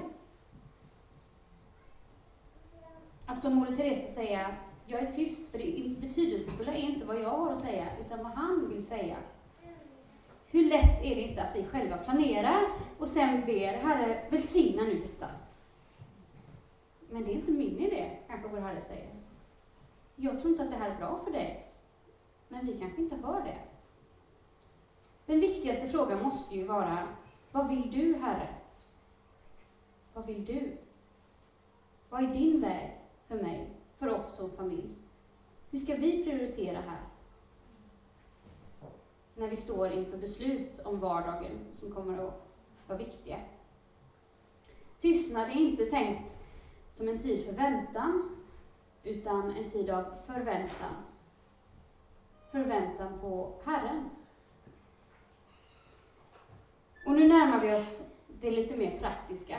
S1: Att som Moder Teresa säga, jag är tyst, för det betydelsefulla är inte vad jag har att säga, utan vad han vill säga. Hur lätt är det inte att vi själva planerar och sen ber, Herre, välsigna nu detta. Men det är inte min idé, kanske vår Herre säger. Jag tror inte att det här är bra för dig. Men vi kanske inte hör det. Den viktigaste frågan måste ju vara, vad vill du, Herre? Vad vill du? Vad är din väg för mig, för oss som familj? Hur ska vi prioritera här? När vi står inför beslut om vardagen som kommer att vara viktiga. Tystnad är inte tänkt som en tid för väntan, utan en tid av förväntan. Förväntan på Herren. Och nu närmar vi oss det lite mer praktiska.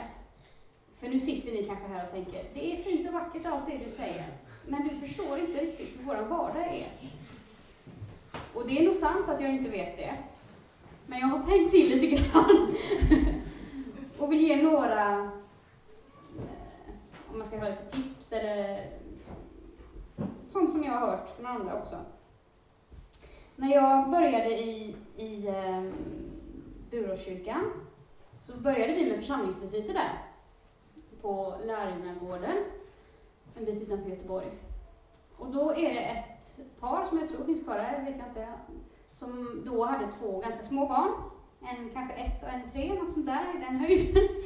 S1: För nu sitter ni kanske här och tänker, det är fint och vackert allt det du säger, men du förstår inte riktigt hur vår vardag är. Och det är nog sant att jag inte vet det. Men jag har tänkt till lite grann. och vill ge några, eh, om man ska kalla det för tips eller sånt som jag har hört från andra också. När jag började i, i um, Buråskyrkan så började vi med församlingsvisiter där på Lärjungagården, en bit utanför Göteborg. Och då är det ett par som jag tror finns kvar där, vet jag inte, som då hade två ganska små barn. En kanske ett och en tre, något sånt där, i den höjden.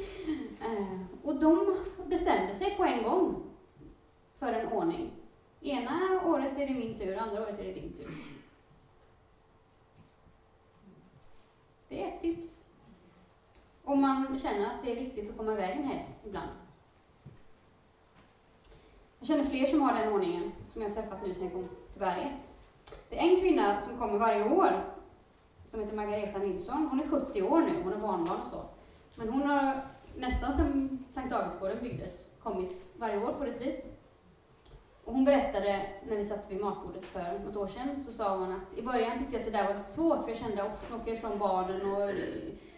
S1: Eh, och de bestämde sig på en gång för en ordning. Ena året är det min tur, andra året är det din tur. Det är ett tips. Om man känner att det är viktigt att komma iväg en helg ibland. Jag känner fler som har den ordningen, som jag har träffat nu sen jag kom till berget. Det är en kvinna som kommer varje år, som heter Margareta Nilsson. Hon är 70 år nu, hon har barnbarn och så. Men hon har nästan sedan Sankt Davidsgården byggdes kommit varje år på retreat. Och hon berättade, när vi satt vid matbordet för något år sedan, så sa hon att i början tyckte jag att det där var lite svårt, för jag kände att nu åker jag ifrån barnen och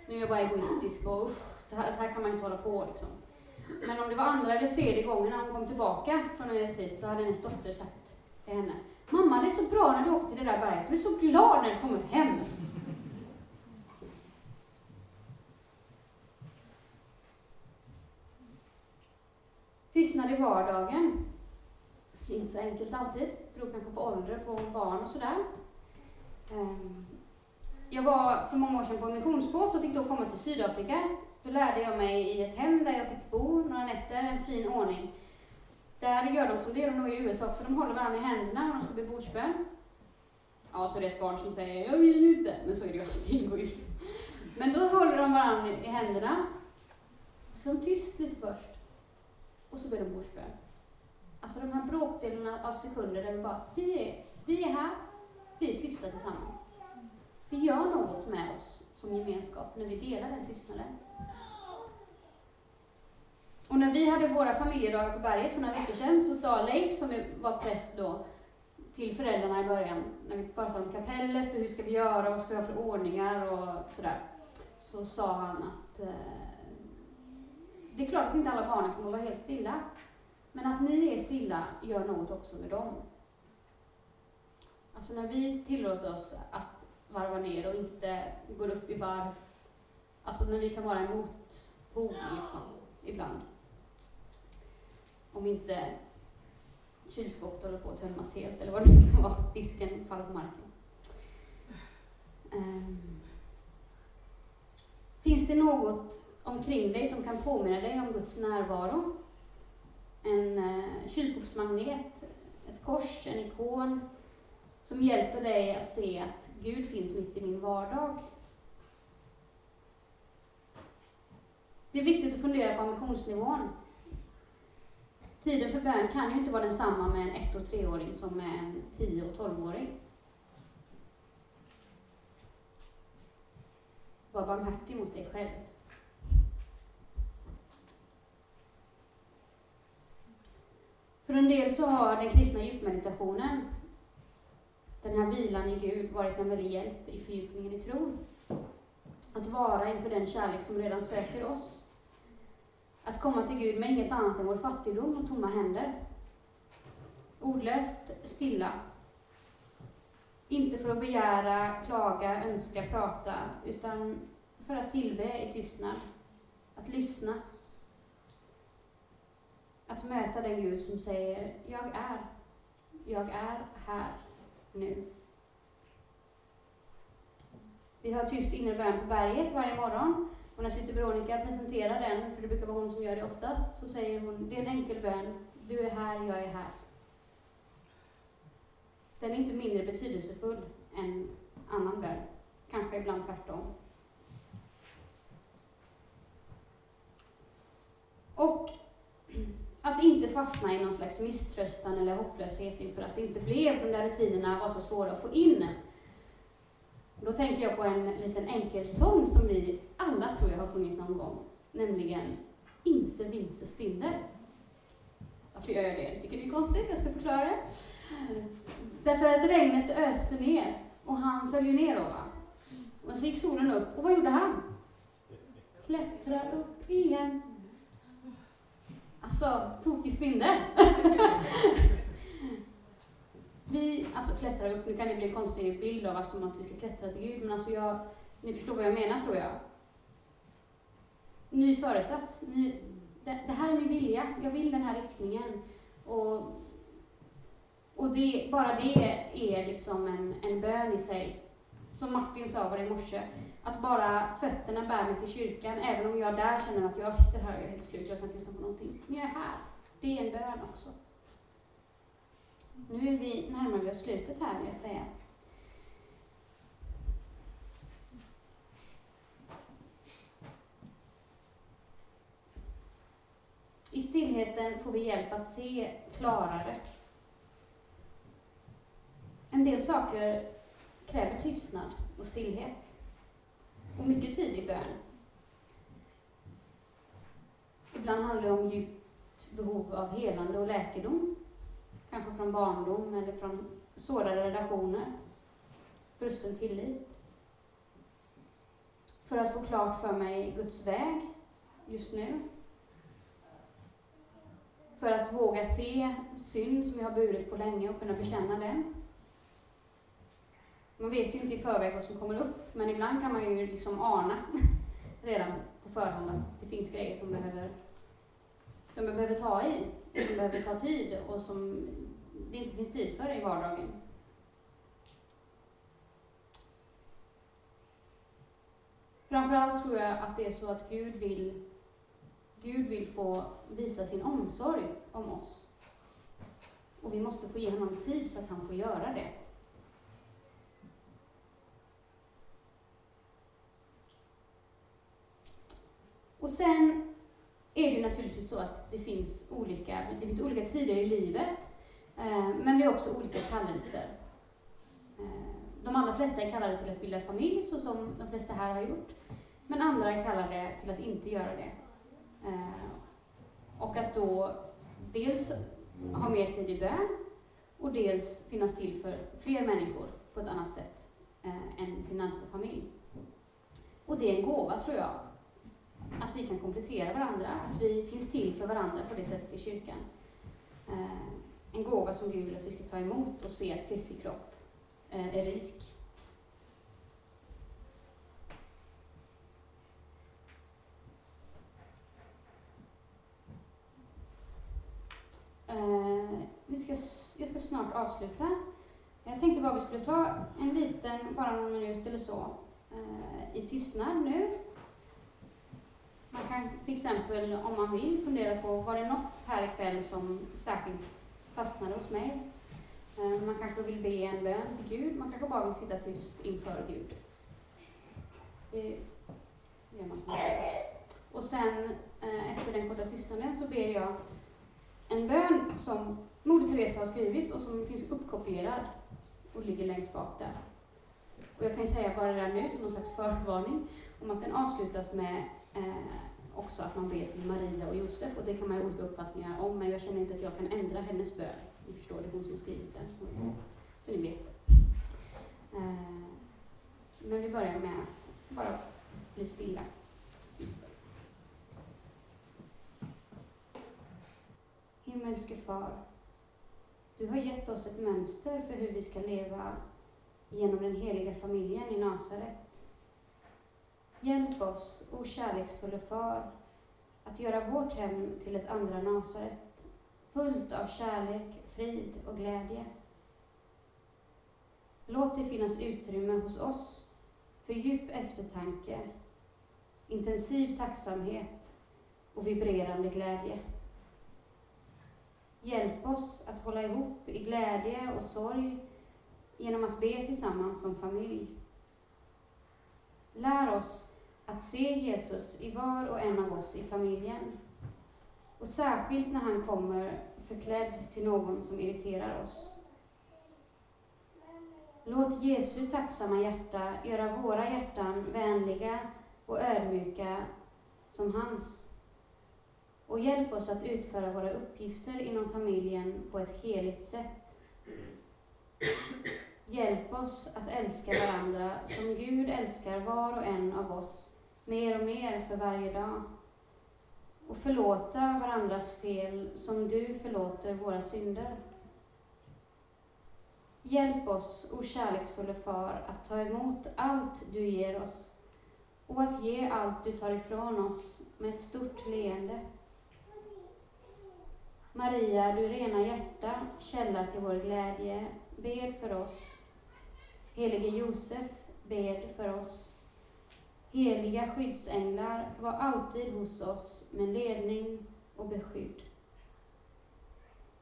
S1: nu är jag bara egoistisk och usch, så här, så här kan man inte hålla på liksom. Men om det var andra eller tredje gången när hon kom tillbaka från en retreat så hade hennes dotter sagt till henne, Mamma, det är så bra när du åker till det där berget, du är så glad när du kommer hem. Tystnad i vardagen det är inte så enkelt alltid. Det beror kanske på ålder på barn och sådär. Ehm jag var för många år sedan på en missionsbåt och fick då komma till Sydafrika. Då lärde jag mig i ett hem där jag fick bo några nätter, en fin ordning. Där gör de som det gör de nog i USA också, de håller varandra i händerna när de ska be bordsbön. Ja, så är det ett barn som säger ”jag vill inte”, men så är det ju alltid, gå ut. Men då håller de varandra i händerna. Så är de tyst lite först. Och så ber de bordsbön. Alltså de här bråkdelarna av sekunder där vi bara, vi är, vi är här, vi är tysta tillsammans. Det gör något med oss som gemenskap när vi delar den tystnaden. Och när vi hade våra familjedagar på berget för några veckor sedan så sa Leif, som var präst då, till föräldrarna i början, när vi pratade om kapellet och hur ska vi göra och vad ska vi ha för ordningar och sådär, så sa han att eh, det är klart att inte alla barnen kommer att vara helt stilla, men att ni är stilla gör något också med dem. Alltså när vi tillåter oss att varva ner och inte går upp i varv, alltså när vi kan vara en motpol liksom, ibland. Om inte kylskåpet håller på att tömmas helt, eller vad det kan vara, disken faller på marken. Um, finns det något omkring dig som kan påminna dig om Guds närvaro? en eh, kylskåpsmagnet, ett kors, en ikon som hjälper dig att se att Gud finns mitt i min vardag. Det är viktigt att fundera på ambitionsnivån. Tiden för bön kan ju inte vara densamma med en ett och treåring som med en tio och tolvåring. Var barmhärtig mot dig själv. För en del så har den kristna djupmeditationen, den här vilan i Gud, varit en väldig hjälp i fördjupningen i tron. Att vara inför den kärlek som redan söker oss. Att komma till Gud med inget annat än vår fattigdom och tomma händer. Ordlöst stilla. Inte för att begära, klaga, önska, prata, utan för att tillbe i tystnad. Att lyssna att möta den Gud som säger, jag är, jag är här nu. Vi har tyst innebörd på berget varje morgon. Och när syster Veronica presenterar den, för det brukar vara hon som gör det oftast, så säger hon, det är en enkel bön. Du är här, jag är här. Den är inte mindre betydelsefull än annan bön. Kanske ibland tvärtom. Och att inte fastna i någon slags misströstan eller hopplöshet inför att det inte blev, de där rutinerna var så svåra att få in. Då tänker jag på en liten enkel sång som vi alla tror jag har sjungit någon gång, nämligen Inse Vimse Spindel. Varför gör jag det? Jag tycker det är konstigt, jag ska förklara det. Därför att regnet öste ner och han följde ner då. Va? Och så gick solen upp och vad gjorde han? Klättrade upp igen Alltså, tokig spindel. vi alltså klättrar upp, nu kan det bli en konstig bild av att, som att vi ska klättra till Gud, men alltså jag, ni förstår vad jag menar tror jag. Ny föresats, ny, det, det, här är min vilja, jag vill den här riktningen. Och, och det, bara det är liksom en, en bön i sig. Som Martin sa var det i morse, att bara fötterna bär mig till kyrkan, även om jag där känner att jag sitter här och jag är helt slut, jag kan inte lyssna på någonting. Men jag är här. Det är en bön också. Nu är vi, närmar vi oss slutet här, vill jag säga. I stillheten får vi hjälp att se klarare. En del saker kräver tystnad och stillhet och mycket tid i bön. Ibland handlar det om djupt behov av helande och läkedom, kanske från barndom eller från sårade relationer, brusten tillit. För att få klart för mig Guds väg just nu. För att våga se synd som jag har burit på länge och kunna bekänna den. Man vet ju inte i förväg vad som kommer upp, men ibland kan man ju liksom ana redan på förhand att det finns grejer som behöver som behöver ta i, som behöver ta tid och som det inte finns tid för i vardagen. Framförallt tror jag att det är så att Gud vill, Gud vill få visa sin omsorg om oss. Och vi måste få ge honom tid så att han får göra det. Och sen är det naturligtvis så att det finns olika, det finns olika tider i livet, eh, men vi har också olika kallelser. Eh, de allra flesta är kallade till att bilda familj, så som de flesta här har gjort, men andra är kallade till att inte göra det. Eh, och att då dels ha mer tid i bön och dels finnas till för fler människor på ett annat sätt eh, än sin närmsta familj. Och det är en gåva, tror jag, att vi kan komplettera varandra, att vi finns till för varandra på det sättet i kyrkan. Eh, en gåva som Gud vill att vi ska ta emot och se att Kristi kropp eh, är risk. Eh, vi ska, jag ska snart avsluta. Jag tänkte bara vi skulle ta en liten, bara någon minut eller så, eh, i tystnad nu man kan till exempel, om man vill, fundera på, var det något här ikväll som särskilt fastnade hos mig? Eh, man kanske vill be en bön till Gud, man kanske bara vill sitta tyst inför Gud. Det gör man som Och sen eh, efter den korta tystnaden så ber jag en bön som Moder Teresa har skrivit och som finns uppkopierad och ligger längst bak där. Och jag kan ju säga bara redan nu som någon slags förvarning om att den avslutas med också att man ber till Maria och Josef och det kan man ha olika uppfattningar om men jag känner inte att jag kan ändra hennes bön. Ni förstår, det är hon som har skrivit den. Mm. Så ni vet. Eh, men vi börjar med att bara bli stilla, tysta. Himmelske Far, du har gett oss ett mönster för hur vi ska leva genom den heliga familjen i Nasaret. Hjälp oss, o kärleksfulle Far, att göra vårt hem till ett andra Nasaret, fullt av kärlek, frid och glädje. Låt det finnas utrymme hos oss för djup eftertanke, intensiv tacksamhet och vibrerande glädje. Hjälp oss att hålla ihop i glädje och sorg genom att be tillsammans som familj. Lär oss att se Jesus i var och en av oss i familjen. Och särskilt när han kommer förklädd till någon som irriterar oss. Låt Jesu tacksamma hjärta göra våra hjärtan vänliga och ödmjuka som hans. Och hjälp oss att utföra våra uppgifter inom familjen på ett heligt sätt. Hjälp oss att älska varandra som Gud älskar var och en av oss mer och mer för varje dag. Och förlåta varandras fel som du förlåter våra synder. Hjälp oss, o kärleksfulle Far, att ta emot allt du ger oss och att ge allt du tar ifrån oss med ett stort leende. Maria, du rena hjärta, källa till vår glädje, bed för oss. Helige Josef, bed för oss. Heliga skyddsänglar, var alltid hos oss med ledning och beskydd.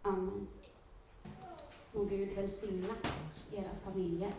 S1: Amen. Må Gud välsigna era familjer.